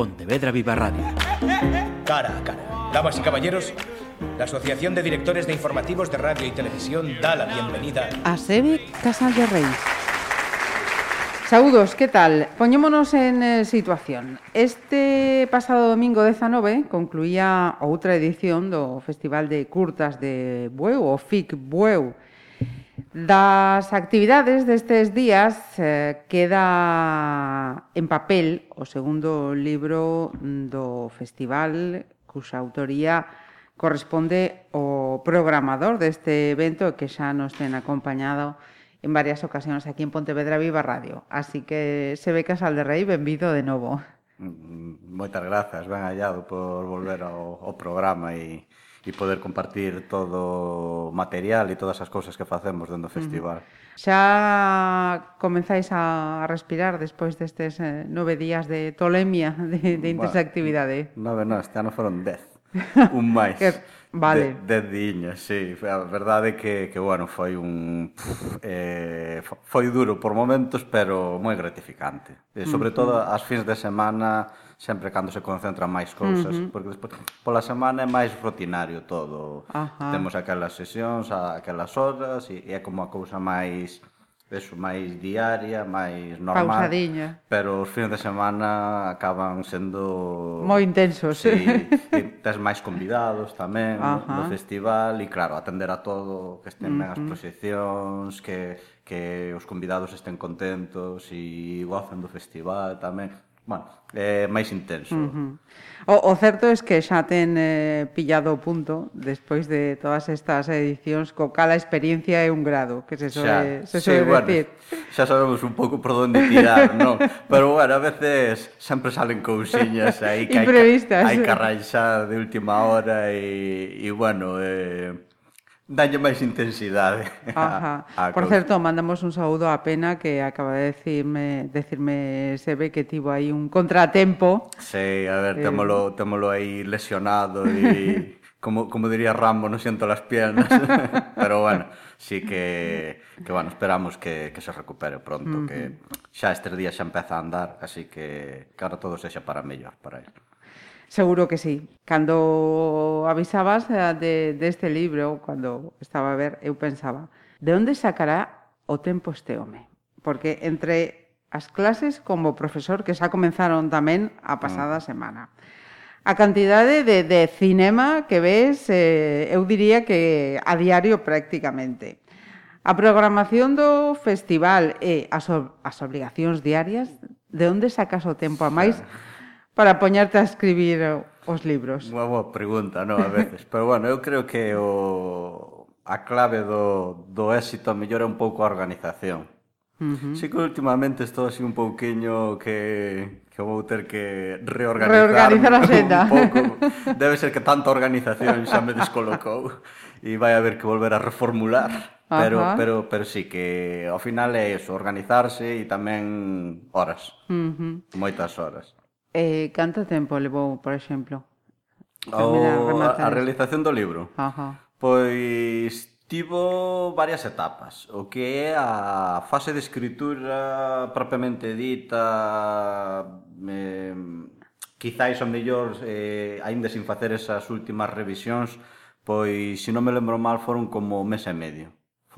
Pontevedra Viva Radio. Cara a cara. Damas y caballeros, la Asociación de Directores de Informativos de Radio y Televisión da la bienvenida a Sebe Casal de Reis. Saúdos, que tal? Poñémonos en eh, situación. Este pasado domingo 19 concluía outra edición do Festival de Curtas de Bueu, o FIC Bueu, Das actividades destes días eh, queda en papel o segundo libro do festival cuxa autoría corresponde ao programador deste evento que xa nos ten acompañado en varias ocasións aquí en Pontevedra Viva Radio. Así que se ve Casal de Rei, benvido de novo. Mm, moitas grazas, ben hallado por volver ao, ao programa e e poder compartir todo o material e todas as cousas que facemos dentro do festival. Xa comenzáis a respirar despois destes eh, nove días de tolemia de, de intensa bueno, actividade. Nove, non, este ano foron dez. Un máis. que, vale. De, dez diñas, sí. A verdade é que, que bueno, foi un... Puf, eh, foi duro por momentos, pero moi gratificante. E, sobre todo, as fins de semana sempre cando se concentran máis cousas, uh -huh. porque despois pola semana é máis rutinario todo. Ajá. Temos aquelas sesións, aquelas horas e, e é como a cousa máis eso, máis diaria, máis normal. Pausadinha. Pero os fins de semana acaban sendo... Moi intensos. Sí, e tes máis convidados tamén no, no festival e, claro, atender a todo, que estén uh -huh. as proxeccións, que, que os convidados estén contentos e gocen do festival tamén bueno, é máis intenso. Uh -huh. o, o certo é que xa ten eh, pillado o punto despois de todas estas edicións, co cal a experiencia é un grado, que se soe, xa, se soe sí, bueno, decir. Xa sabemos un pouco por onde tirar, non? Pero bueno, a veces sempre salen cousiñas aí que hai, hai que arranxar de última hora e, e bueno... Eh, dalle máis intensidade. Ajá. A, a Por certo, mandamos un saúdo a Pena que acaba de decirme, decirme se ve que tivo aí un contratempo. Sí, a ver, eh... témolo, témolo aí lesionado e como, como diría Rambo, non siento las piernas. Pero bueno, sí que, que bueno, esperamos que, que se recupere pronto, uh -huh. que xa estes días xa empeza a andar, así que que ahora todo sexa para mellor para ele. Seguro que sí. Cando avisabas eh, de, deste de libro, cando estaba a ver, eu pensaba, de onde sacará o tempo este home? Porque entre as clases como profesor, que xa comenzaron tamén a pasada ah. semana, a cantidade de, de cinema que ves, eh, eu diría que a diario prácticamente. A programación do festival e as, as obligacións diarias, de onde sacas o tempo a máis? Claro para poñerte a escribir os libros? Unha boa pregunta, non, a veces. Pero bueno, eu creo que o a clave do, do éxito mellora un pouco a organización. Uh -huh. Sí que últimamente estou así un pouquiño que, que vou ter que reorganizar, reorganizar a senda. un pouco. Debe ser que tanta organización xa me descolocou e vai haber que volver a reformular. Pero, Ajá. pero, pero sí que ao final é eso, organizarse e tamén horas. Uh -huh. Moitas horas. Eh, canto tempo levou, por exemplo? O, a, a realización do libro? Ajá. Pois tivo varias etapas. O que é a fase de escritura propiamente dita, eh, quizáis o mellor, eh, aínda sin facer esas últimas revisións, pois, se non me lembro mal, foron como mes e medio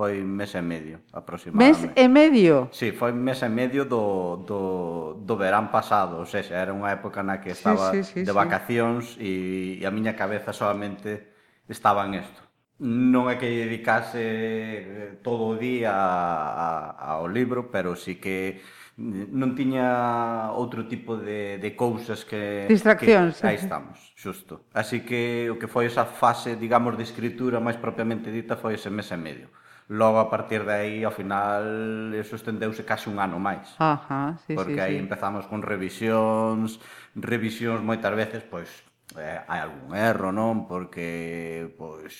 foi mes e medio aproximadamente. Mes e medio? Sí, foi mes e medio do, do, do verán pasado, ou seja, era unha época na que estaba sí, sí, sí, de vacacións sí. e, e a miña cabeza solamente estaba en isto. Non é que dedicase eh, todo o día a, a, ao libro, pero sí que non tiña outro tipo de, de cousas que... Distraccións. Que, aí estamos, xusto. Así que o que foi esa fase, digamos, de escritura máis propiamente dita foi ese mes e medio. Logo, a partir de aí, ao final, eso estendeuse case un ano máis. Ajá, sí, porque sí, aí sí. empezamos con revisións, revisións moitas veces, pois, eh, hai algún erro, non? Porque, pois,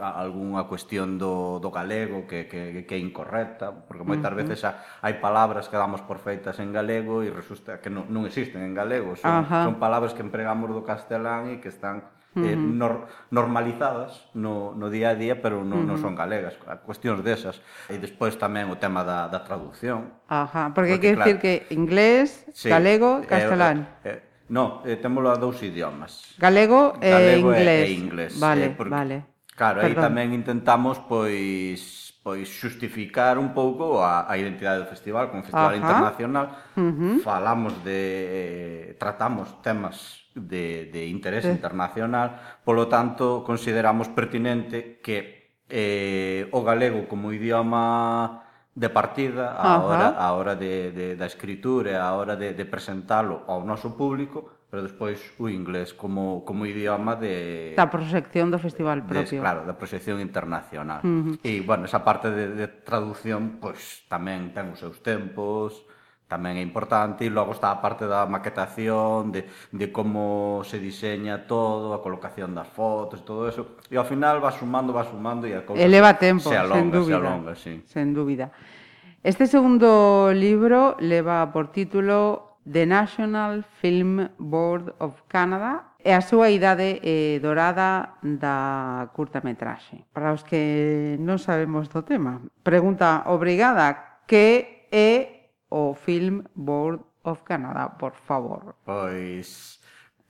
algunha cuestión do, do galego que, que, que é incorrecta, porque moitas uh -huh. veces hai palabras que damos por feitas en galego e resulta que non, non existen en galego, son, uh -huh. son palabras que empregamos do castelán e que están uh -huh. eh, nor, normalizadas no, no día a día, pero non no uh -huh. non son galegas, cuestións desas. E despois tamén o tema da, da traducción. Ajá, porque, porque que claro, decir que inglés, sí, galego, eh, castelán. Eh, eh, no, eh, témolo a dous idiomas. Galego, galego e, inglés. e inglés. Vale, eh, porque, vale. Claro, Perdón. aí tamén intentamos, pois, pois xustificar un pouco a, a identidade do festival, como festival Ajá. internacional, uh -huh. falamos de eh, tratamos temas de de interés sí. internacional, polo tanto consideramos pertinente que eh o galego como idioma de partida a Ajá. hora a hora de de da escritura, e a hora de de presentalo ao noso público, pero despois o inglés como, como idioma de... Da proxección do festival propio. De, claro, da proxección internacional. Uh -huh. E, bueno, esa parte de, de traducción, pois, tamén ten os seus tempos, tamén é importante, e logo está a parte da maquetación, de, de como se diseña todo, a colocación das fotos, todo eso, e ao final va sumando, va sumando, e a cousa... Eleva tempo, se alonga, sen dúbida. Se alonga, sí. Sen dúbida. Este segundo libro leva por título The National Film Board of Canada e a súa idade eh, dorada da curtametraxe. Para os que non sabemos do tema, pregunta obrigada, que é o Film Board of Canada, por favor? Pois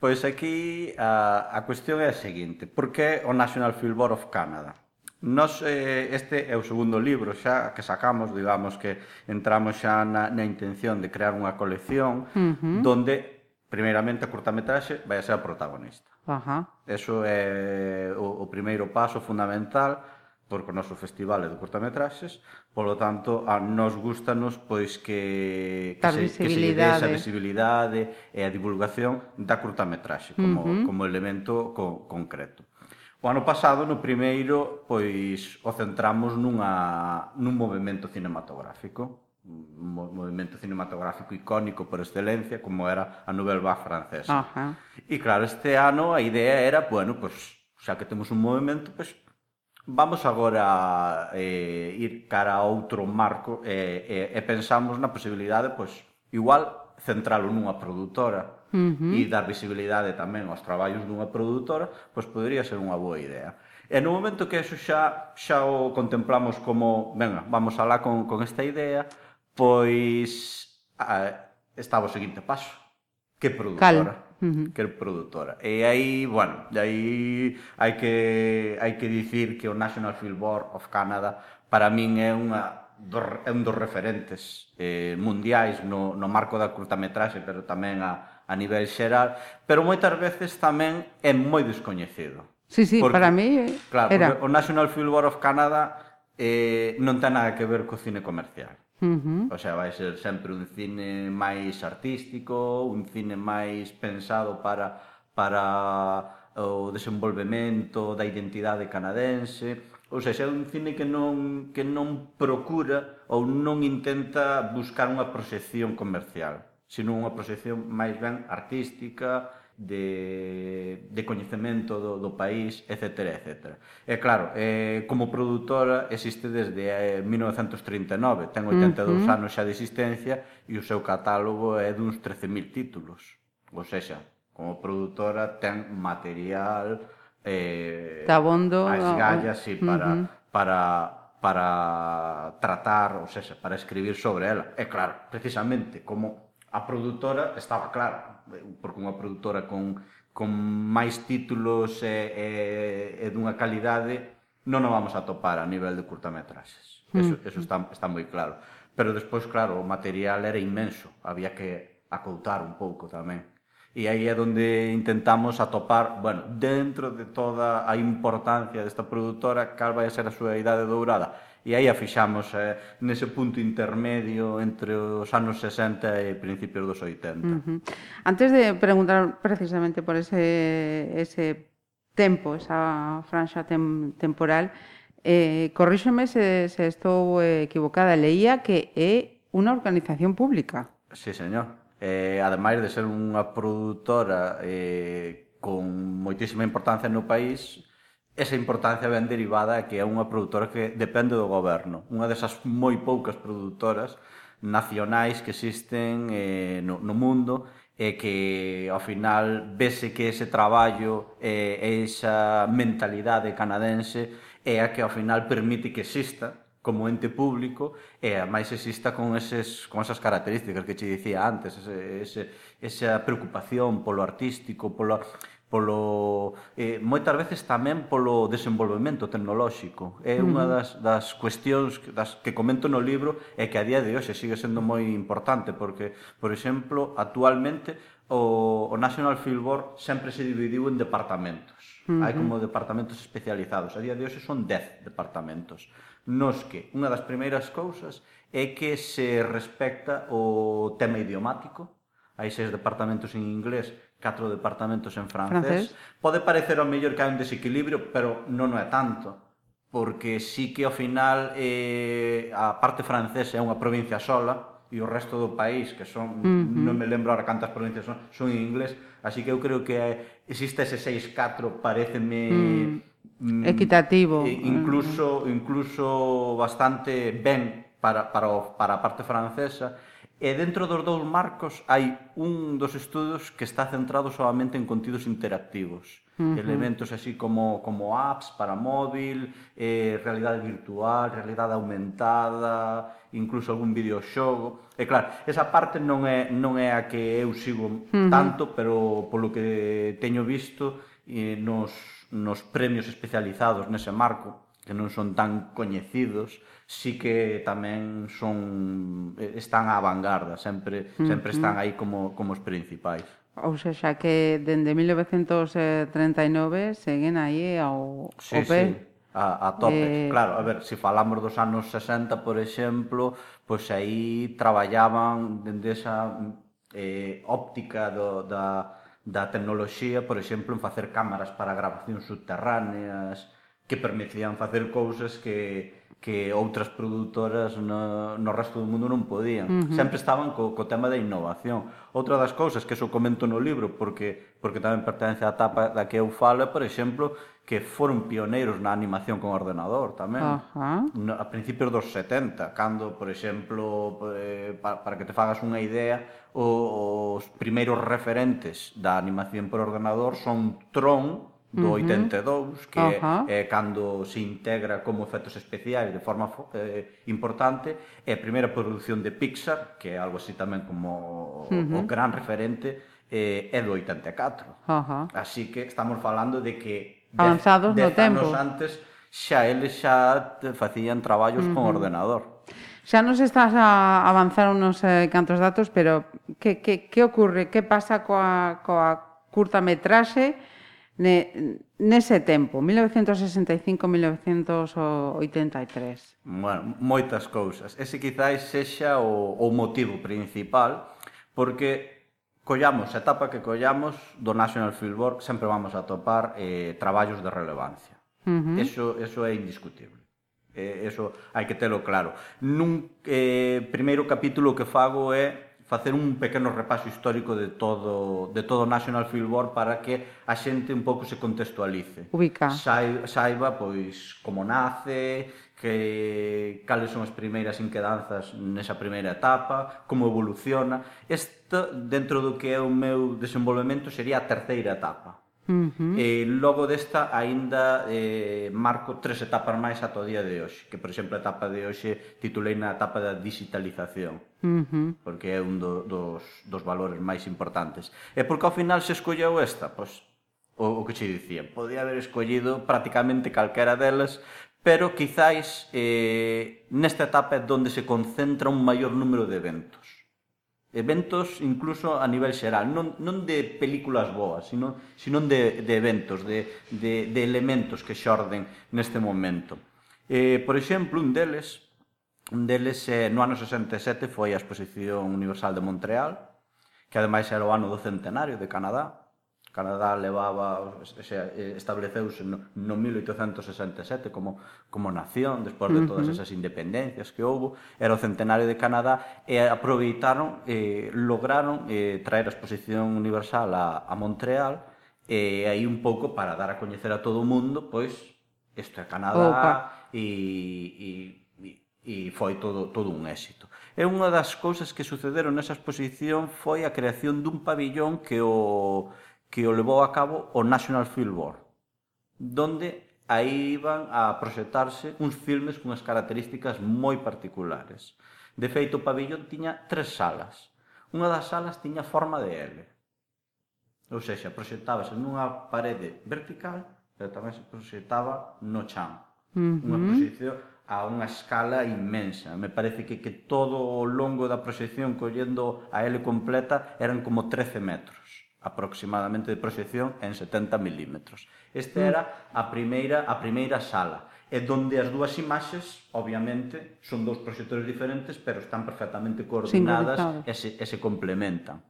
Pois aquí a, a cuestión é a seguinte, por que o National Film Board of Canada? Nos, eh, este é o segundo libro xa que sacamos, digamos que entramos xa na, na intención de crear unha colección uh -huh. donde primeiramente a curtametraxe vai a ser a protagonista. Ajá. Uh -huh. Eso é o, o primeiro paso fundamental porque o noso festival é de curtametraxes, polo tanto, a nos gustanos pois que, que, se, que se lle dé esa visibilidade e a divulgación da curtametraxe como, uh -huh. como elemento co, concreto. O ano pasado, no primeiro, pois o centramos nunha, nun movimento cinematográfico, un movimento cinematográfico icónico por excelencia, como era a Nouvelle Vague francesa. Uh -huh. E claro, este ano a idea era, bueno, pois, xa que temos un movimento, pois, vamos agora eh, ir cara a outro marco e, eh, e, eh, e pensamos na posibilidade, pois, igual, centralo nunha produtora uh -huh. e dar visibilidade tamén aos traballos dunha produtora, pois podría ser unha boa idea. E no momento que eso xa, xa o contemplamos como, venga, vamos alá con, con esta idea, pois a, estaba o seguinte paso. Que produtora? Cal. Que produtora. E aí, bueno, de aí hai que hai que dicir que o National Film Board of Canada para min é unha do, é un dos referentes eh, mundiais no, no marco da curtametraxe, pero tamén a, a nivel xeral, pero moitas veces tamén é moi descoñecido. Sí, sí, porque, para mí eh, claro, era... o National Film Board of Canada eh, non ten nada que ver co cine comercial. Uh -huh. O sea, vai ser sempre un cine máis artístico, un cine máis pensado para para o desenvolvemento da identidade canadense, ou seja, é un cine que non que non procura ou non intenta buscar unha proxección comercial sino unha proxección máis ben artística, de, de coñecemento do, do país, etc. etc. E claro, eh, como produtora existe desde eh, 1939, ten 82 uh -huh. anos xa de existencia e o seu catálogo é duns 13.000 títulos. Ou seja, como produtora ten material eh, Tabondo, as gallas sí, para, uh -huh. para, para tratar, ou seja, para escribir sobre ela. E claro, precisamente como a produtora estaba clara, porque unha produtora con, con máis títulos e, e, e dunha calidade non o vamos a topar a nivel de curtametraxes. Mm. Eso, mm. eso está, está moi claro. Pero despois, claro, o material era inmenso, había que acoutar un pouco tamén. E aí é onde intentamos atopar, bueno, dentro de toda a importancia desta produtora, cal vai a ser a súa idade dourada. E aí a fixamos eh, nese punto intermedio entre os anos 60 e principios dos 80. Uh -huh. Antes de preguntar precisamente por ese, ese tempo, esa franxa tem, temporal, eh, corríxeme se, se estou equivocada, leía que é unha organización pública. Sí, señor eh, ademais de ser unha produtora eh, con moitísima importancia no país, esa importancia ben derivada que é unha produtora que depende do goberno. Unha desas moi poucas produtoras nacionais que existen eh, no, no mundo e que ao final vese que ese traballo eh, e eh, esa mentalidade canadense é a que ao final permite que exista como ente público e a máis exista con, eses, con esas características que che dicía antes, ese, ese, esa preocupación polo artístico, polo, polo eh, moitas veces tamén polo desenvolvemento tecnolóxico. É unha das, das cuestións das que comento no libro é que a día de hoxe sigue sendo moi importante porque, por exemplo, actualmente o, o National Film Board sempre se dividiu en departamentos. Uh -huh. Hai como departamentos especializados. A día de hoxe son 10 departamentos nos que unha das primeiras cousas é que se respecta o tema idiomático, hai seis departamentos en inglés, catro departamentos en francés. francés. Pode parecer ao mellor que hai un desequilibrio, pero non é tanto, porque sí que ao final eh, a parte francesa é unha provincia sola, e o resto do país, que son, uh -huh. non me lembro ahora cantas provincias son, son en inglés, así que eu creo que eh, existe ese 6-4, pareceme... Uh -huh Mm, equitativo. Incluso mm. incluso bastante ben para para o, para a parte francesa. E dentro dos dous marcos hai un dos estudos que está centrado solamente en contidos interactivos. Uh -huh. Elementos así como, como apps para móvil, eh, realidade virtual, realidade aumentada, incluso algún videoxogo. E claro, esa parte non é, non é a que eu sigo uh -huh. tanto, pero polo que teño visto eh, nos, nos premios especializados nese marco, que non son tan coñecidos, si que tamén son eh, están á vanguarda, sempre sempre están aí como como os principais. Ou sea, xa que dende 1939 seguen aí ao, sí, ao pé. Sí. A, a tope, eh... claro, a ver, se si falamos dos anos 60, por exemplo, pois pues aí traballaban dende esa eh, óptica do, da, da tecnoloxía, por exemplo, en facer cámaras para grabacións subterráneas, que permitían facer cousas que que outras produtoras no, no resto do mundo non podían. Uh -huh. Sempre estaban co, co tema da innovación. Outra das cousas que eso comento no libro, porque porque tamén pertence á etapa da que eu falo, é, por exemplo, que foron pioneiros na animación con ordenador tamén. Uh -huh. A principios dos 70, cando, por exemplo, eh, para, para que te fagas unha idea, os primeiros referentes da animación por ordenador son Tron, do 82, que uh -huh. é cando se integra como efectos especiais de forma eh, importante, é a primeira produción de Pixar, que é algo así tamén como uh -huh. o gran referente, eh, é do 84. Uh -huh. Así que estamos falando de que avanzados no tempo. Anos antes xa eles xa facían traballos uh -huh. con ordenador. Xa nos estás a avanzar unos eh, cantos datos, pero que, que, que ocurre? Que pasa coa, coa curtametraxe ne, nese tempo, 1965-1983? Bueno, moitas cousas. Ese quizáis sexa o, o motivo principal, porque collamos a etapa que collamos do National Fieldwork, sempre vamos a topar eh, traballos de relevancia. Uh -huh. Eso, eso é indiscutible. Eh, eso hai que telo claro. Nun eh, primeiro capítulo que fago é facer un pequeno repaso histórico de todo de todo National National Fieldboard para que a xente un pouco se contextualice. Ubica. Saiba, saiba pois como nace, que cales son as primeiras inquedanzas nesa primeira etapa, como evoluciona. Isto, dentro do que é o meu desenvolvemento, sería a terceira etapa. Uh -huh. E logo desta aínda eh, marco tres etapas máis ata o día de hoxe Que por exemplo a etapa de hoxe titulei na etapa da digitalización uh -huh. Porque é un do, dos, dos valores máis importantes E porque ao final se escolleu esta? Pois o, o que che dicía, podía haber escollido prácticamente calquera delas, pero quizáis eh, nesta etapa é donde se concentra un maior número de eventos. Eventos incluso a nivel xeral, non, non de películas boas, sino, sino de, de eventos, de, de, de elementos que xorden neste momento. Eh, por exemplo, un deles, un deles eh, no ano 67 foi a Exposición Universal de Montreal, que ademais era o ano do centenario de Canadá, Canadá levaba, xa, estableceuse no, no 1867 como, como nación, despois de todas esas independencias que houve, era o centenario de Canadá, e aproveitaron, eh, lograron eh, traer a exposición universal a, a Montreal, e aí un pouco para dar a coñecer a todo o mundo, pois, isto é Canadá, e, e, e foi todo, todo un éxito. E unha das cousas que sucederon nesa exposición foi a creación dun pabillón que o que o levou a cabo o National Film Board, donde aí iban a proxectarse uns filmes cunhas características moi particulares. De feito, o pabellón tiña tres salas. Unha das salas tiña forma de L. Ou seja, proxectábase nunha parede vertical, pero tamén se proxectaba no chan. Uh -huh. Unha proxección a unha escala inmensa. Me parece que, que todo o longo da proxección collendo a L completa eran como 13 metros aproximadamente de proxección en 70 milímetros. Esta mm. era a primeira, a primeira sala, e donde as dúas imaxes, obviamente, son dous proxectores diferentes, pero están perfectamente coordinadas e se, e se complementan.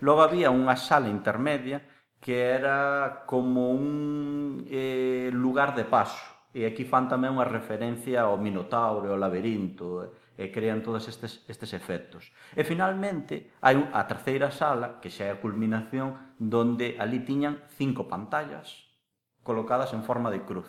Logo había unha sala intermedia que era como un eh, lugar de paso, e aquí fan tamén unha referencia ao Minotauro, ao Laberinto, eh, e crean todos estes, estes efectos. E finalmente, hai a terceira sala, que xa é a culminación, donde ali tiñan cinco pantallas colocadas en forma de cruz.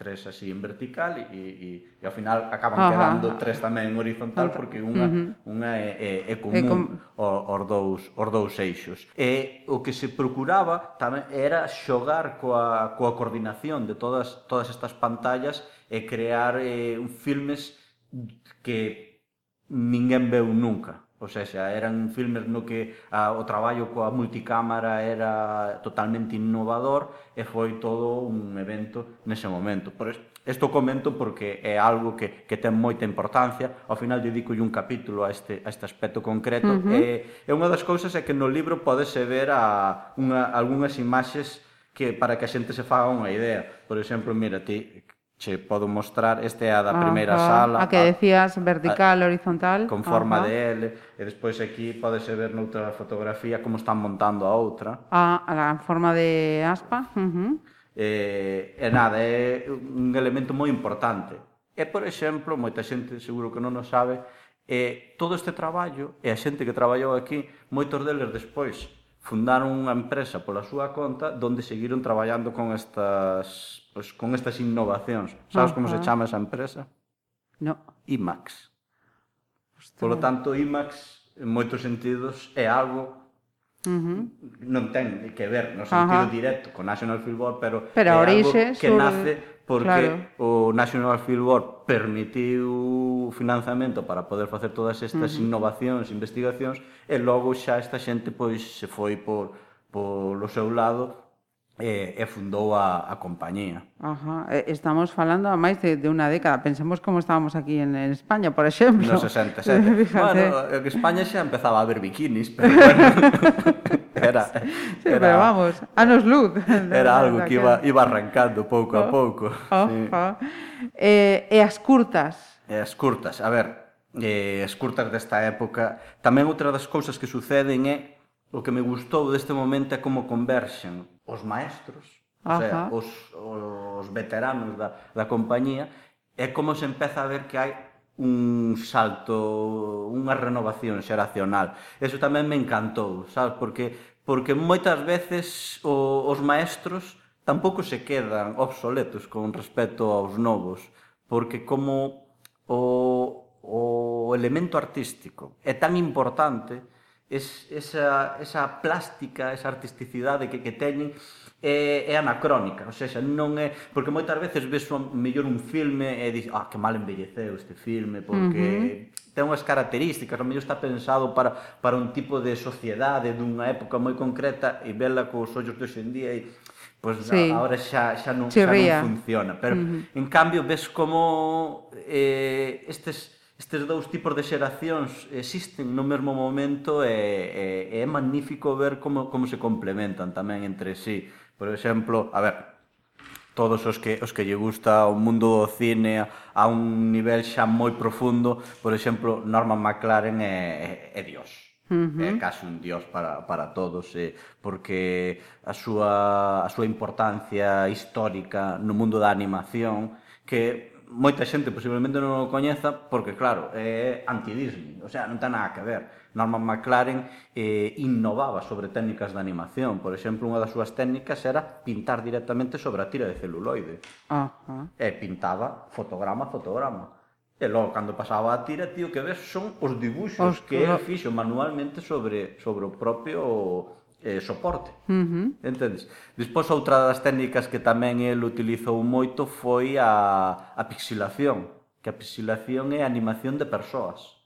Tres así en vertical e, e, e ao final acaban Ajá. quedando tres tamén en horizontal porque unha, uh -huh. unha é, é, é común é com... os, dous, os dous eixos. E o que se procuraba tamén era xogar coa, coa coordinación de todas, todas estas pantallas e crear eh, filmes que ninguén veu nunca. O sea, eran filmes no que a, o traballo coa multicámara era totalmente innovador e foi todo un evento nese momento. Por isto comento porque é algo que, que ten moita importancia. Ao final dedico un capítulo a este, a este aspecto concreto. Uh -huh. e, e unha das cousas é que no libro podese ver a, unha, algunhas imaxes que para que a xente se faga unha idea. Por exemplo, mira, ti che podo mostrar, este é a da primeira Ajá. sala. A que decías, vertical, a, horizontal. Con forma Ajá. de L, e despois aquí podese ver noutra fotografía como están montando a outra. Ah, a la forma de aspa. Uh -huh. E, e nada, é un elemento moi importante. E, por exemplo, moita xente seguro que non o sabe, e todo este traballo, e a xente que traballou aquí, moitos deles despois fundaron unha empresa pola súa conta donde seguiron traballando con estas pues, con estas innovacións. Sabes uh -huh. como se chama esa empresa? No. IMAX. Hostia. Polo tanto, IMAX, en moitos sentidos, é algo Uh -huh. non ten que ver no sentido Uh -huh. directo con National Football, pero, pero é orixe, algo que sur... nace porque claro. o National Film Board permitiu financiamento para poder facer todas estas uh -huh. innovacións, investigacións, e logo xa esta xente pois se foi por polo seu lado e, e fundou a, a compañía. Ajá. Estamos falando a máis de, de unha década. Pensemos como estábamos aquí en, en España, por exemplo. No 67. bueno, en España xa empezaba a haber bikinis, pero bueno. Era, sí, era pero vamos, anos luz. Era algo que iba, iba arrancando pouco oh, a pouco. Oh, sí. oh. Eh, e as curtas? E as curtas, a ver, eh, as curtas desta época. Tamén outra das cousas que suceden é o que me gustou deste momento é como converxen os maestros, Ajá. o sea, os, os veteranos da, da compañía, é como se empeza a ver que hai un salto, unha renovación xeracional. Eso tamén me encantou, sabes? Porque, porque moitas veces o, os maestros tampouco se quedan obsoletos con respecto aos novos, porque como o, o elemento artístico é tan importante, es, esa, esa plástica, esa artisticidade que, que teñen, é, é anacrónica, ou seja, non é porque moitas veces ves un, mellor un filme e dis, ah, que mal envelleceu este filme porque uh -huh. ten unhas características, o mellor está pensado para, para un tipo de sociedade dunha época moi concreta e vela cos ollos de hoxendía e pois pues, sí. agora xa, xa, non, xa non funciona pero uh -huh. en cambio ves como eh, estes estes dous tipos de xeracións existen no mesmo momento e, e, e é magnífico ver como, como se complementan tamén entre sí. Por exemplo, a ver, todos os que os que lle gusta o mundo do cine a un nivel xa moi profundo, por exemplo, Norman McLaren é, é, é dios. Uh -huh. É case un dios para, para todos, eh, porque a súa, a súa importancia histórica no mundo da animación, que moita xente posiblemente non o coñeza, porque, claro, é anti-Disney, o sea, non ten nada que ver Norman McLaren eh, innovaba sobre técnicas de animación. Por exemplo, unha das súas técnicas era pintar directamente sobre a tira de celuloide. Uh -huh. E pintaba fotograma a fotograma. E logo, cando pasaba a tira, tío, que ves son os dibuxos Ostras. que el fixo manualmente sobre, sobre o propio eh, soporte. Uh -huh. Entendes? Despois, outra das técnicas que tamén el utilizou moito foi a, a pixilación, que a pixilación é a animación de persoas.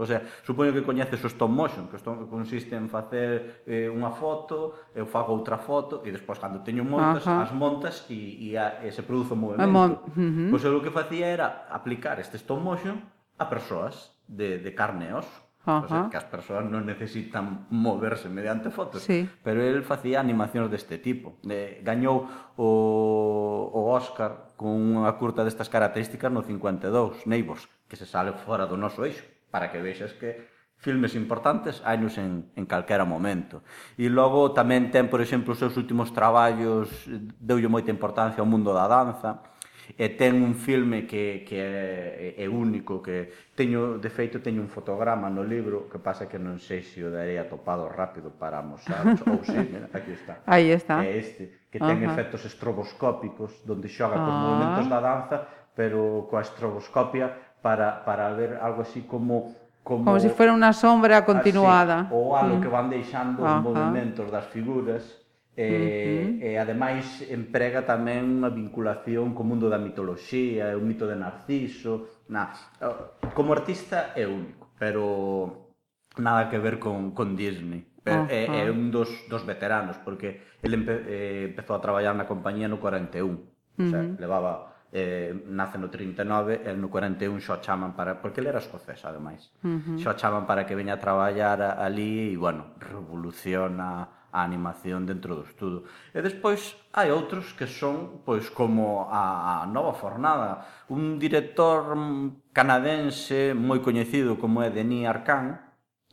O sea, supoño que coñeces o stop motion, que stop consiste en facer eh, unha foto, eu fago outra foto, e despois, cando teño montas, Ajá. as montas e, e, a, e se produce o movimento. Mon... Uh -huh. Pois eu o que facía era aplicar este stop motion a persoas de, de carne e oso. O sea, que as persoas non necesitan moverse mediante fotos, sí. pero el facía animacións deste tipo. Eh, gañou o, o Oscar con unha curta destas características no 52, Neighbors, que se sale fora do noso eixo para que vexas que filmes importantes hainos en, en calquera momento. E logo tamén ten, por exemplo, os seus últimos traballos, eh, deulle moita importancia ao mundo da danza, e ten un filme que, que é, é único, que teño, de feito, teño un fotograma no libro, que pasa que non sei se o darei atopado rápido para mostrar, ou oh, sí, mira, aquí está. Aí está. É este, que ten uh -huh. efectos estroboscópicos, donde xoga ah. cos movimentos da danza, pero coa estroboscopia para, para ver algo así como como, como se si fuera unha sombra continuada así, ou algo mm. que van deixando Ajá. os movimentos das figuras e, mm -hmm. e ademais emprega tamén unha vinculación co mundo da mitoloxía o mito de Narciso na, como artista é único pero nada que ver con, con Disney pero, é, é un dos, dos veteranos porque ele empe, eh, empezou a traballar na compañía no 41 o sea, levaba eh, nace no 39 e no 41 xa chaman para porque ele era escocés ademais uh -huh. xa chaman para que veña a traballar ali e bueno, revoluciona a animación dentro do estudo e despois hai outros que son pois como a Nova Fornada un director canadense moi coñecido como é Denis Arcand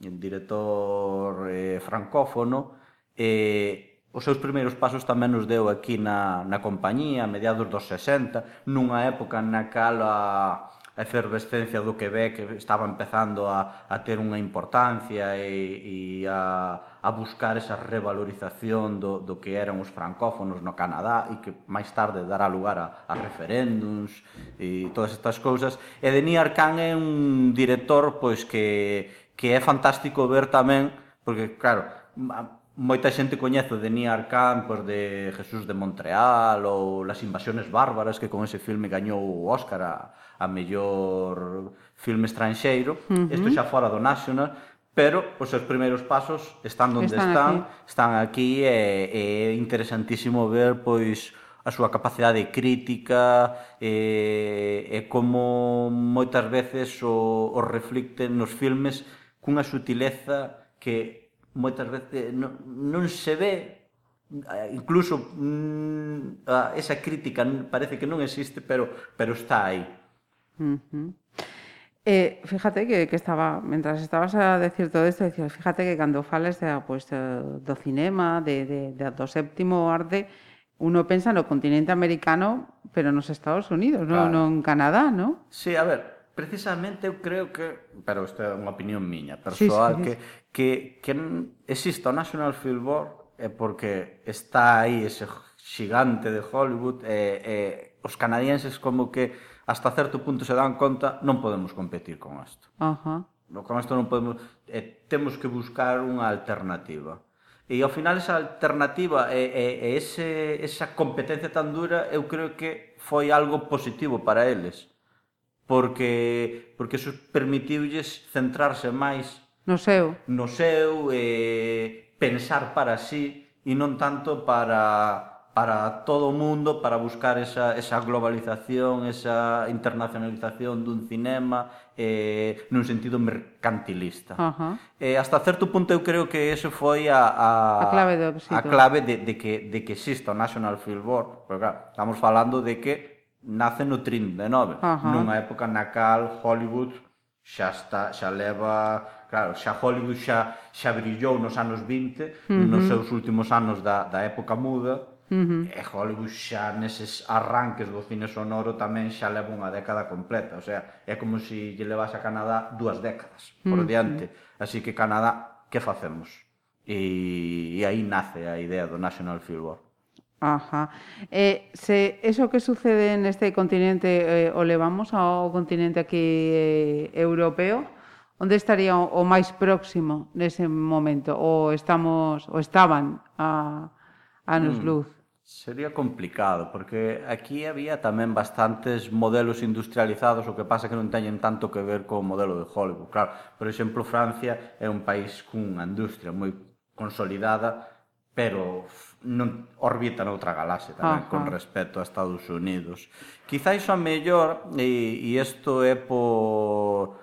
un director eh, francófono eh, Os seus primeiros pasos tamén os deu aquí na, na compañía, a mediados dos 60, nunha época na cal a, a efervescencia do Quebec estaba empezando a, a ter unha importancia e, e a, a buscar esa revalorización do, do que eran os francófonos no Canadá e que máis tarde dará lugar a, a referéndums e todas estas cousas. E Denis Arcán é un director pois que, que é fantástico ver tamén, porque claro, moita xente coñece de Nia Arcan pois, de Jesús de Montreal ou Las Invasiones Bárbaras que con ese filme gañou o Óscar a, a mellor filme estranxeiro uh -huh. isto xa fora do National pero os seus primeiros pasos están onde están están aquí, están aquí e, é interesantísimo ver pois a súa capacidade crítica e, e como moitas veces o, o reflicte nos filmes cunha sutileza que moitas veces non, non se ve incluso mm, a esa crítica parece que non existe, pero pero está aí. Uh -huh. Eh, fíjate que, que estaba, mientras estabas a decir todo esto, decías, fíjate que cando fales de, pues, do cinema, de, de, de, do séptimo arte, uno pensa no continente americano, pero nos Estados Unidos, claro. non no en Canadá, ¿no? Sí, a ver, precisamente eu creo que, pero esta é unha opinión miña, persoal, sí, sí. que, que, que exista o National Film Board é porque está aí ese xigante de Hollywood e, e os canadienses como que hasta certo punto se dan conta non podemos competir con isto. Uh -huh. Con isto non podemos... E temos que buscar unha alternativa. E ao final esa alternativa e, e, e ese, esa competencia tan dura eu creo que foi algo positivo para eles porque porque eso permitiulles centrarse máis no seu, no seu eh, pensar para sí e non tanto para para todo o mundo para buscar esa, esa globalización, esa internacionalización dun cinema eh, nun sentido mercantilista. Uh -huh. eh, hasta certo punto eu creo que eso foi a, a, a clave, do éxito. a clave de, de, que, de que exista o National Film Board. Porque, claro, estamos falando de que nace no 39, uh -huh. nunha época na cal Hollywood xa está, xa leva, claro, xa Hollywood xa xa brillou nos anos 20, uh -huh. nos seus últimos anos da da época muda. Uh -huh. E Hollywood xa neses arranques do cine sonoro tamén xa leva unha década completa, o sea, é como se si lle levase a Canadá dúas décadas por uh -huh. diante. Así que Canadá, que facemos? E, e aí nace a idea do National Film Board. Ajá. Eh, se, eso que sucede en este continente eh, o levamos ao continente aquí eh, europeo, onde estaría o, o máis próximo nese momento ou estamos ou estaban a anos mm. luz? Sería complicado, porque aquí había tamén bastantes modelos industrializados, o que pasa que non teñen tanto que ver co modelo de Hollywood. Claro, por exemplo, Francia é un país cunha industria moi consolidada, pero non orbita noutra galaxia tamén Ajá. con ah. respecto a Estados Unidos. Quizáis a mellor e e isto é por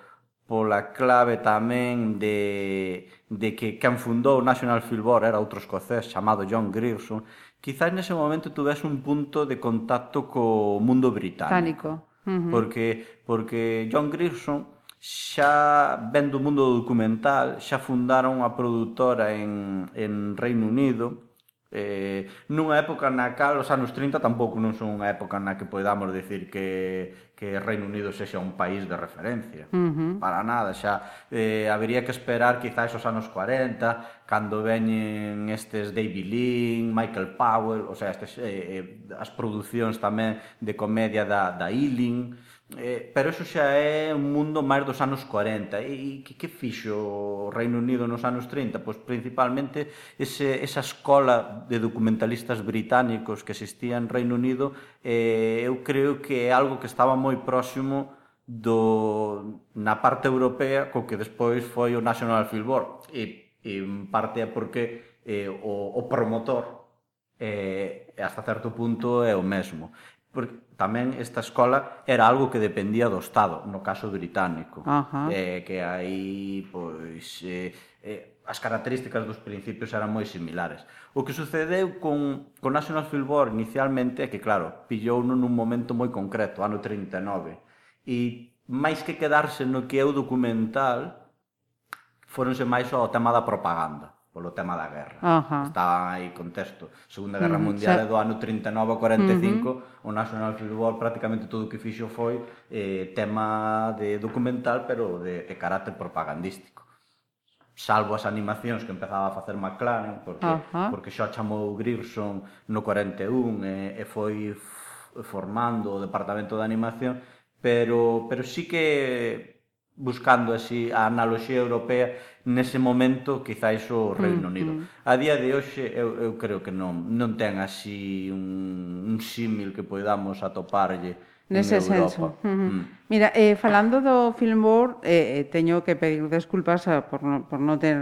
pola clave tamén de, de que quen fundou o National Filbor era outro escocés chamado John Grierson, quizás nese momento tuves un punto de contacto co mundo británico. británico. Uh -huh. Porque porque John Grierson xa ven do mundo documental, xa fundaron a produtora en, en Reino Unido, eh, nunha época na cal os anos 30 tampouco non son unha época na que podamos decir que, que Reino Unido sexa un país de referencia. Uh -huh. Para nada, xa eh, habería que esperar quizás os anos 40, cando veñen estes David Lean, Michael Powell, o sea, estes, eh, eh, as producións tamén de comedia da, da Ealing, Eh, pero eso xa é un mundo máis dos anos 40 e, e que, que fixo o Reino Unido nos anos 30? Pois principalmente ese, esa escola de documentalistas británicos que existía en Reino Unido eh, eu creo que é algo que estaba moi próximo do, na parte europea co que despois foi o National Film Board. E, e en parte é porque eh, o, o promotor eh, hasta certo punto é o mesmo. Porque tamén esta escola era algo que dependía do Estado, no caso británico. Ajá. Eh, que aí, pois, eh, eh, as características dos principios eran moi similares. O que sucedeu con, con National Filbor inicialmente é que, claro, pillou nun momento moi concreto, ano 39. E máis que quedarse no que é o documental, foronse máis ao tema da propaganda polo tema da guerra. Ajá. Está aí contexto. Segunda Guerra mm, Mundial é do ano 39 ao 45, uh -huh. o National Football prácticamente todo o que fixo foi eh, tema de documental, pero de, de carácter propagandístico. Salvo as animacións que empezaba a facer McLaren, porque, Ajá. porque xa chamou Grierson no 41 e, e foi formando o departamento de animación, pero, pero sí que buscando así a analoxía europea nese momento quizáis o Reino mm, Unido. Mm. A día de hoxe eu, eu creo que non non ten así un, un símil que podamos atoparlle Nese senso. Uh mm. Mira, eh, falando do Film Board, eh, eh teño que pedir desculpas por, no, por non ter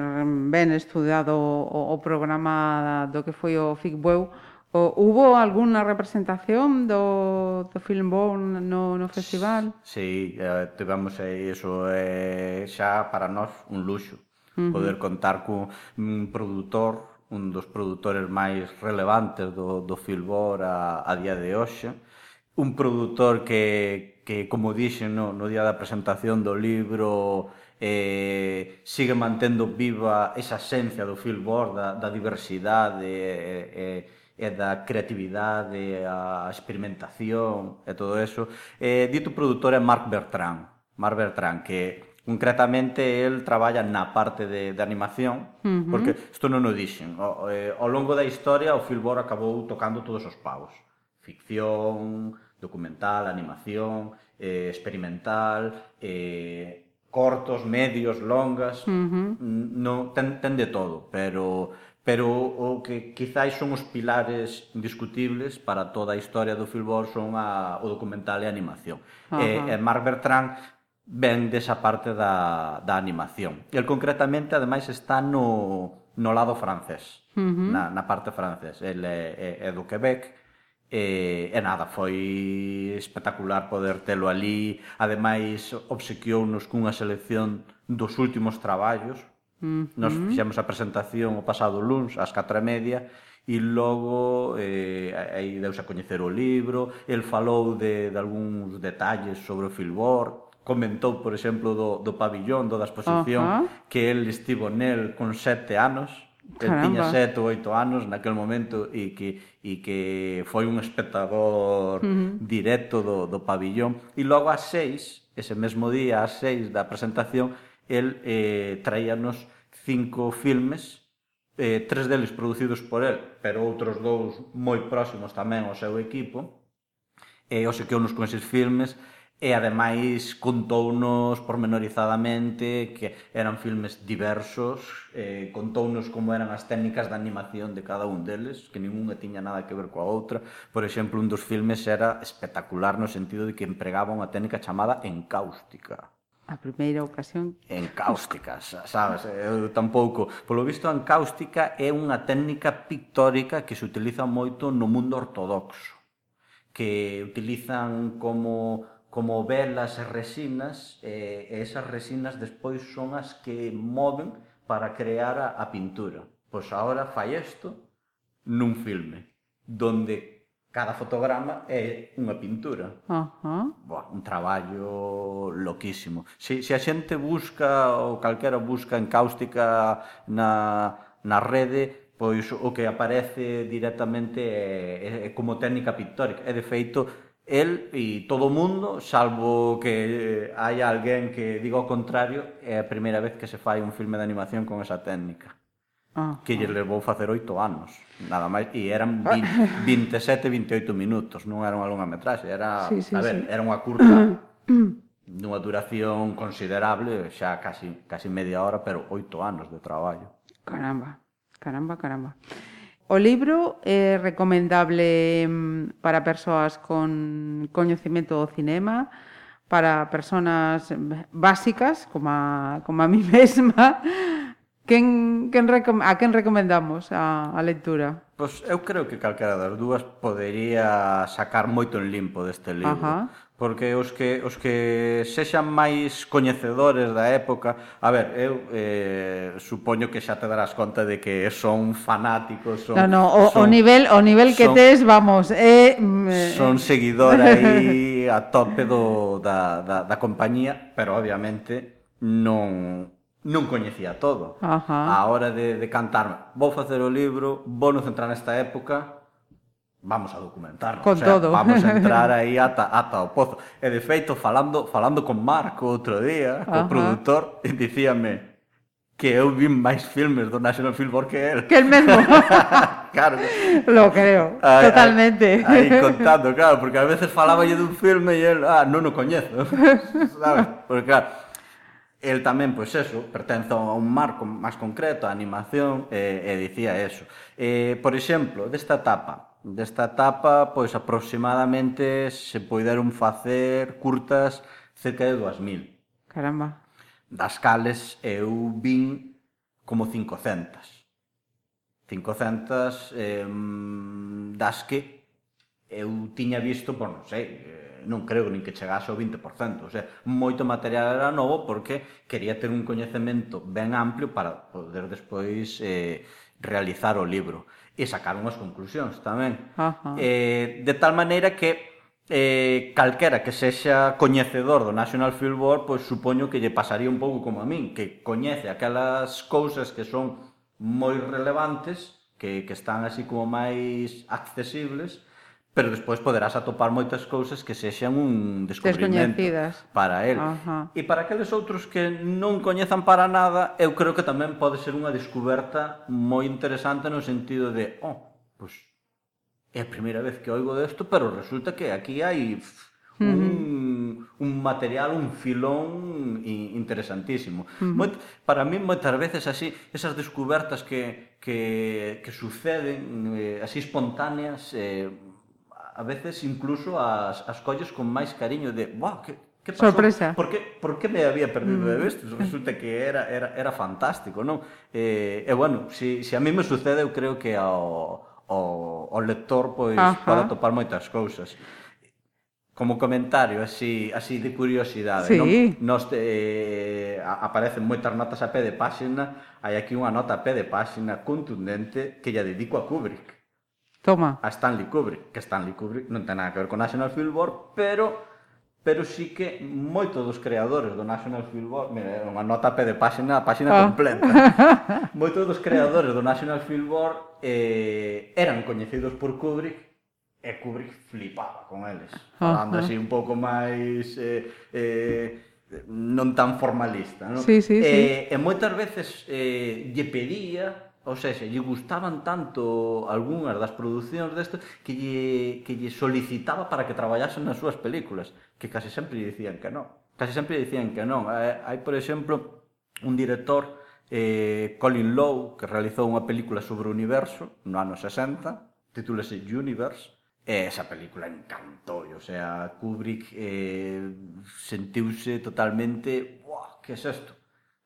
ben estudado o, o programa do que foi o FICBUEU, O, hubo alguna representación do, do Film Born no, no festival? Sí, eh, tivemos iso eh, xa para nós un luxo. Poder contar cun un produtor, un dos produtores máis relevantes do, do Filbor a, a día de hoxe, un produtor que, que como dixen no, no día da presentación do libro, eh, sigue mantendo viva esa esencia do Filbor, da, da diversidade, eh, eh, e da creatividade, a experimentación e todo eso. Eh, dito produtor é Marc Bertrand, Marc Bertrand, que Concretamente, el traballa na parte de, de animación, uh -huh. porque isto non o dixen. O, eh, ao longo da historia, o Filbor acabou tocando todos os pavos. Ficción, documental, animación, eh, experimental, eh, cortos, medios, longas... Uh -huh. no, ten, ten de todo, pero Pero o que quizáis son os pilares indiscutibles para toda a historia do Filbor son a, o documental e a animación. Uh -huh. E, e Marc Bertrand ven desa parte da, da animación. El concretamente, ademais, está no, no lado francés, uh -huh. na, na parte francés. El é, é, é do Quebec, E, e nada, foi espectacular poder telo ali. Ademais, obsequiou-nos cunha selección dos últimos traballos, Uh -huh. Nos fixemos a presentación o pasado luns ás 4 e media e logo eh, aí deuse a coñecer o libro, el falou de, de algúns detalles sobre o Filbor, comentou, por exemplo, do, do pabillón, do da exposición, uh -huh. que el estivo nel con sete anos, que tiña sete ou oito anos naquel momento e que, e que foi un espectador uh -huh. directo do, do pabillón. E logo ás seis, ese mesmo día, ás seis da presentación, el eh, traíanos cinco filmes, eh, tres deles producidos por el, pero outros dous moi próximos tamén ao seu equipo, e eh, o sequeunos con eses filmes, e ademais contounos pormenorizadamente que eran filmes diversos, eh, contounos como eran as técnicas de animación de cada un deles, que ninguna tiña nada que ver coa outra. Por exemplo, un dos filmes era espectacular no sentido de que empregaba unha técnica chamada encáustica a primeira ocasión en cáusticas, sabes? Eu tampouco. Polo visto, a cáustica é unha técnica pictórica que se utiliza moito no mundo ortodoxo, que utilizan como como velas e resinas, e esas resinas despois son as que moven para crear a, a pintura. Pois agora fai isto nun filme, donde cada fotograma é unha pintura. Uh -huh. Boa, un traballo loquísimo. Se, se a xente busca, ou calquera busca en cáustica na, na rede, pois o que aparece directamente é, é, é como técnica pictórica. E, de feito, el e todo o mundo, salvo que eh, hai alguén que diga o contrario, é a primeira vez que se fai un filme de animación con esa técnica ah, que lle levou facer oito anos, nada máis, e eran 20, 27, 28 minutos, non era unha longa metraxe, era, sí, sí, a ver, sí. era unha curta dunha duración considerable, xa casi, casi media hora, pero oito anos de traballo. Caramba, caramba, caramba. O libro é recomendable mm, para persoas con coñecemento do cinema, para persoas básicas, como a, como a mí mesma, Quen, quen recom a quen recomendamos a, a lectura? Pois eu creo que calquera das dúas podería sacar moito en limpo deste libro. Ajá. Porque os que, os que sexan máis coñecedores da época... A ver, eu eh, supoño que xa te darás conta de que son fanáticos... Son, no, no, o, son, o nivel o nivel que son, tes, vamos... Eh, mm, eh. son seguidor aí a tope do, da, da, da compañía, pero obviamente non non coñecía todo. Ajá. A hora de, de cantar, vou facer o libro, vou nos entrar nesta época, vamos a documentarnos, con o sea, todo. vamos a entrar aí ata, ata o pozo. E de feito, falando, falando con Marco outro día, Ajá. o produtor, e dicíame que eu vi máis filmes do National Film Board que el. Que el mesmo. claro. Lo creo, ay, totalmente. Aí contando, claro, porque a veces falaba yo dun filme e el, ah, non o coñezo. ¿Sabes? Porque claro, el tamén, pois eso, pertence a un marco máis concreto, a animación, e, e dicía eso. E, por exemplo, desta etapa, desta etapa, pois aproximadamente se poideron facer curtas cerca de 2000. Caramba. Das cales eu vin como 500. 500 eh, das que eu tiña visto, pois non sei, eh, non creo nin que chegase ao 20%, o sea, moito material era novo porque quería ter un coñecemento ben amplio para poder despois eh, realizar o libro e sacar unhas conclusións tamén. Ajá. Eh, de tal maneira que eh, calquera que sexa coñecedor do National Film Board, pois supoño que lle pasaría un pouco como a min, que coñece aquelas cousas que son moi relevantes, que, que están así como máis accesibles, pero despois poderás atopar moitas cousas que sexan un descubrimento para el. Ajá. E para aqueles outros que non coñezan para nada, eu creo que tamén pode ser unha descoberta moi interesante no sentido de, oh, pois é a primeira vez que oigo desto, pero resulta que aquí hai un, uh -huh. un material, un filón interesantísimo. Uh -huh. Moit, para mí, moitas veces así, esas descobertas que, que, que suceden eh, así espontáneas, eh, a veces incluso as, as colles con máis cariño de, "Buah, que Que pasou? Sorpresa. Por que, por que me había perdido de mm. vestes? Resulta que era, era, era fantástico, non? E, eh, e bueno, se, si, se si a mí me sucede, eu creo que ao, ao, ao lector pois, Ajá. para topar moitas cousas como comentario así así de curiosidade, sí. non? Nos eh, aparecen moitas notas a pé de páxina, hai aquí unha nota a pé de páxina contundente que lle dedico a Kubrick. Toma. A Stanley Kubrick, que Stanley Kubrick non ten nada que ver con National Film Board, pero pero sí que moito dos creadores do National Film Board, mira, é unha nota a pé de páxina, a páxina ah. completa. moito dos creadores do National Film Board eh, eran coñecidos por Kubrick e Kubrick flipaba con eles, ah, falando ah. así un pouco máis eh, eh, non tan formalista, non? Sí, sí, eh, sí. E moitas veces eh, lle pedía ou seja, lle gustaban tanto algunhas das producións desto que lle, que lle solicitaba para que traballasen nas súas películas, que case sempre lle dicían que non. Case sempre lle dicían que non. Eh, hai, por exemplo, un director, eh, Colin Lowe, que realizou unha película sobre o universo no ano 60, titúlase Universe, E esa película encantou, o sea, Kubrick eh, sentiuse totalmente, buah, que é es isto?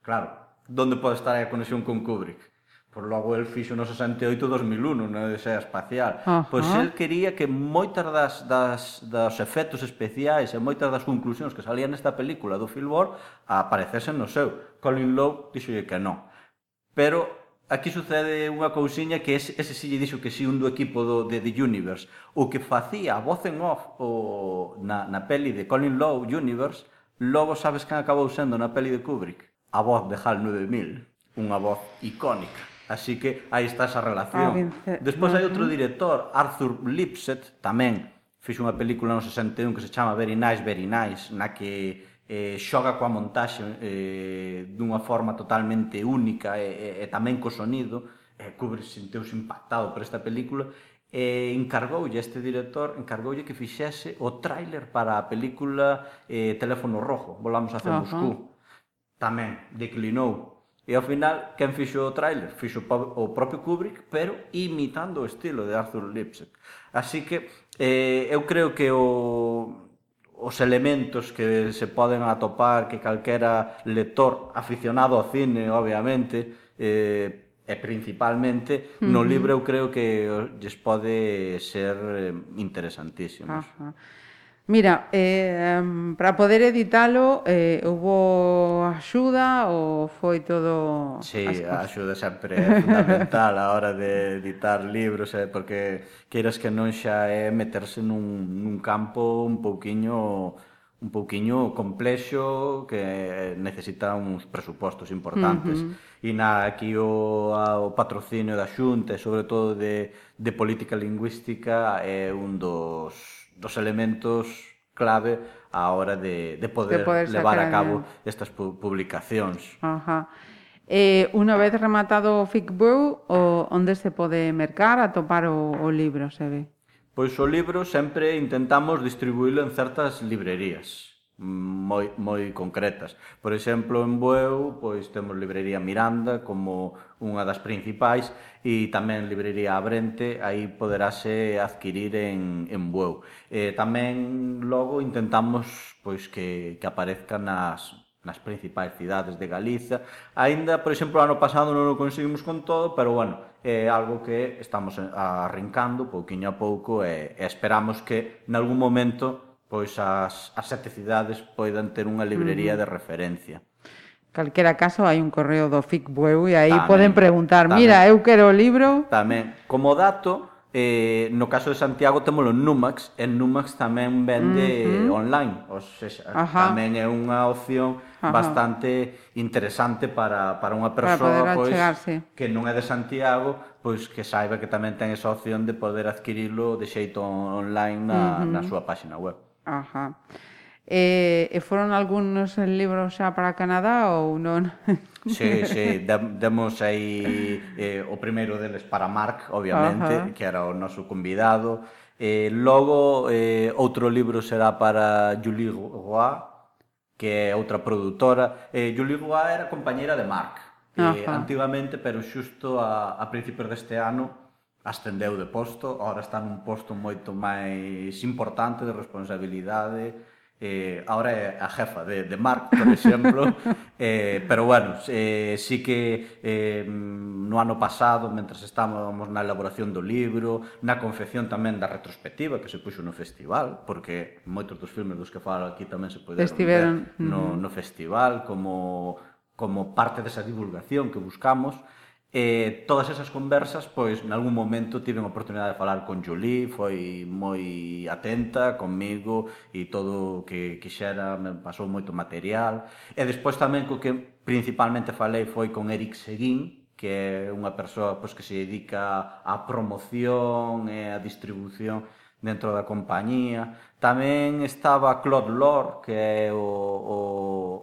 Claro, donde pode estar a conexión con Kubrick? Por logo el fixo no 68 2001 na Odisea espacial. Uh -huh. Pois el quería que moitas das, das, das efectos especiais e moitas das conclusións que salían nesta película do Filbor aparecesen no seu. Colin Lowe dixolle que non. Pero aquí sucede unha cousiña que ese, ese si lle dixo que si un do equipo do, de The Universe. O que facía a voz en off o, na, na peli de Colin Lowe Universe, logo sabes que acabou sendo na peli de Kubrick. A voz de HAL 9000, unha voz icónica. Así que aí está esa relación. Ah, Despois hai outro director, Arthur Lipset, tamén fixo unha película no 61 que se chama Very Nice, Very Nice, na que eh, xoga coa montaxe eh, dunha forma totalmente única e, e, e tamén co sonido. Eh, Kubrick senteuse impactado por esta película e encargoulle este director encargoulle que fixese o tráiler para a película eh, Teléfono Rojo, Volamos hacia uh -huh. Moscú. Tamén declinou E ao final, quen fixo o tráiler? Fixo o propio Kubrick, pero imitando o estilo de Arthur Lipsick. Así que eh, eu creo que o, os elementos que se poden atopar que calquera lector aficionado ao cine, obviamente, eh, e principalmente uh -huh. no libro eu creo que lles pode ser eh, interesantísimos. Uh -huh. Mira, eh, para poder editalo eh, hubo axuda ou foi todo... Sí, a axuda sempre é fundamental a hora de editar libros, eh, porque queiras que non xa é meterse nun, nun campo un pouquiño un pouquiño complexo que necesita uns presupostos importantes. Uh -huh. E na aquí o, a, o patrocinio da Xunta, sobre todo de, de política lingüística, é un dos dos elementos clave á hora de, de poder, de poder levar a cabo en... estas pu publicacións. Ajá. Eh, unha vez rematado o FICBU, o, onde se pode mercar, atopar o, o libro, se ve? Pois o libro sempre intentamos distribuílo en certas librerías moi, moi concretas. Por exemplo, en Bueu pois temos librería Miranda como unha das principais e tamén librería Abrente, aí poderase adquirir en, en Bueu. E tamén logo intentamos pois que, que aparezca nas, nas principais cidades de Galiza. Aínda, por exemplo, ano pasado non o conseguimos con todo, pero bueno, é algo que estamos arrancando pouquiño a pouco e, e esperamos que en algún momento pois as, as sete cidades poidan ter unha librería de referencia calquera caso hai un correo do FIC Bueu e aí tamén, poden preguntar, tamén, mira, eu quero o libro. Tamén, como dato, eh, no caso de Santiago témolo en Numax, en Numax tamén vende uh -huh. online, ou seja, Ajá. tamén é unha opción Ajá. bastante interesante para, para unha persoa pois, que non é de Santiago, pois que saiba que tamén ten esa opción de poder adquirilo de xeito online na, uh -huh. na súa páxina web. Ajá. E, e foron algúns libros xa para Canadá ou non? Sí, sí, demos aí eh, o primeiro deles para Mark, obviamente, Ajá. que era o noso convidado. Eh, logo, eh, outro libro será para Julie Roy, que é outra produtora. Eh, Julie Roy era compañeira de Mark, eh, Ajá. antigamente, pero xusto a, a principios deste ano, ascendeu de posto, ahora está nun posto moito máis importante de responsabilidade, eh, ahora é a jefa de, de Marc, por exemplo, eh, pero bueno, eh, sí que eh, no ano pasado, mentres estábamos na elaboración do libro, na confección tamén da retrospectiva que se puxo no festival, porque moitos dos filmes dos que falo aquí tamén se poderon Estiveron. ver no, no festival, como, como parte desa divulgación que buscamos, E todas esas conversas, pois, nalgún momento tiven a oportunidade de falar con Julie, foi moi atenta comigo e todo o que quixera, me pasou moito material. E despois tamén co que principalmente falei foi con Eric Seguín, que é unha persoa pois, que se dedica á promoción e á distribución dentro da compañía. Tamén estaba Claude Lor, que é o, o,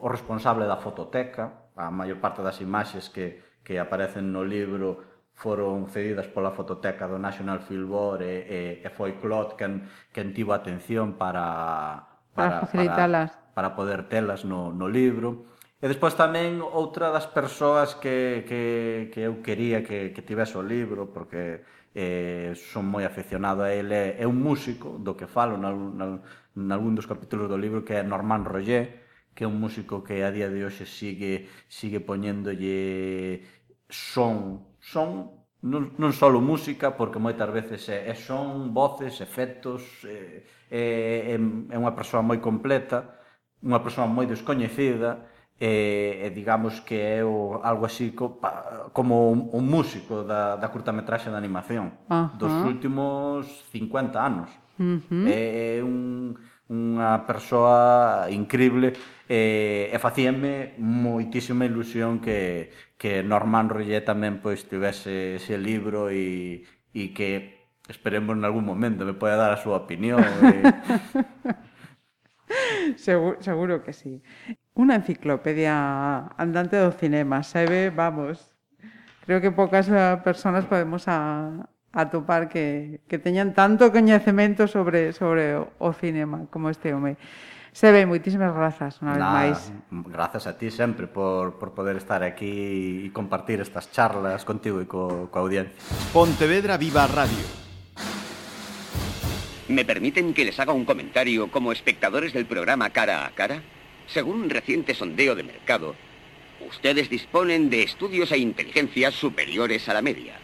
o responsable da fototeca, a maior parte das imaxes que, que aparecen no libro foron cedidas pola fototeca do National Filbore e, e, e foi Clot quen, quen tivo atención para, para, para facilitalas. para, para poder telas no, no libro. E despois tamén outra das persoas que, que, que eu quería que, que tivese o libro porque eh, son moi aficionado a ele é un músico do que falo nalgún, nalgún dos capítulos do libro que é Norman Roger que é un músico que a día de hoxe sigue sigue poñéndolle son, son non, non só música, porque moitas veces é, é son, voces, efectos, é, é, é unha persoa moi completa, unha persoa moi descoñecida, e, e digamos que é o, algo así co, pa, como un, un músico da, da curtametraxe de animación uh -huh. dos últimos 50 anos. Uh -huh. É, é un unha persoa incrible e, e facíame moitísima ilusión que, que Norman Roger tamén pois tivese ese libro e, e que esperemos en algún momento me poida dar a súa opinión e... seguro, seguro que sí Una enciclopedia andante do cinema, sabe, vamos. Creo que pocas eh, personas podemos a, atopar que, que teñan tanto coñecemento sobre, sobre o cinema como este home. Se ve, moitísimas grazas, unha vez máis. Grazas a ti sempre por, por poder estar aquí e compartir estas charlas contigo e co, coa audiencia. Pontevedra Viva Radio. ¿Me permiten que les haga un comentario como espectadores del programa Cara a Cara? Según un reciente sondeo de mercado, ustedes disponen de estudios e inteligencias superiores a la media.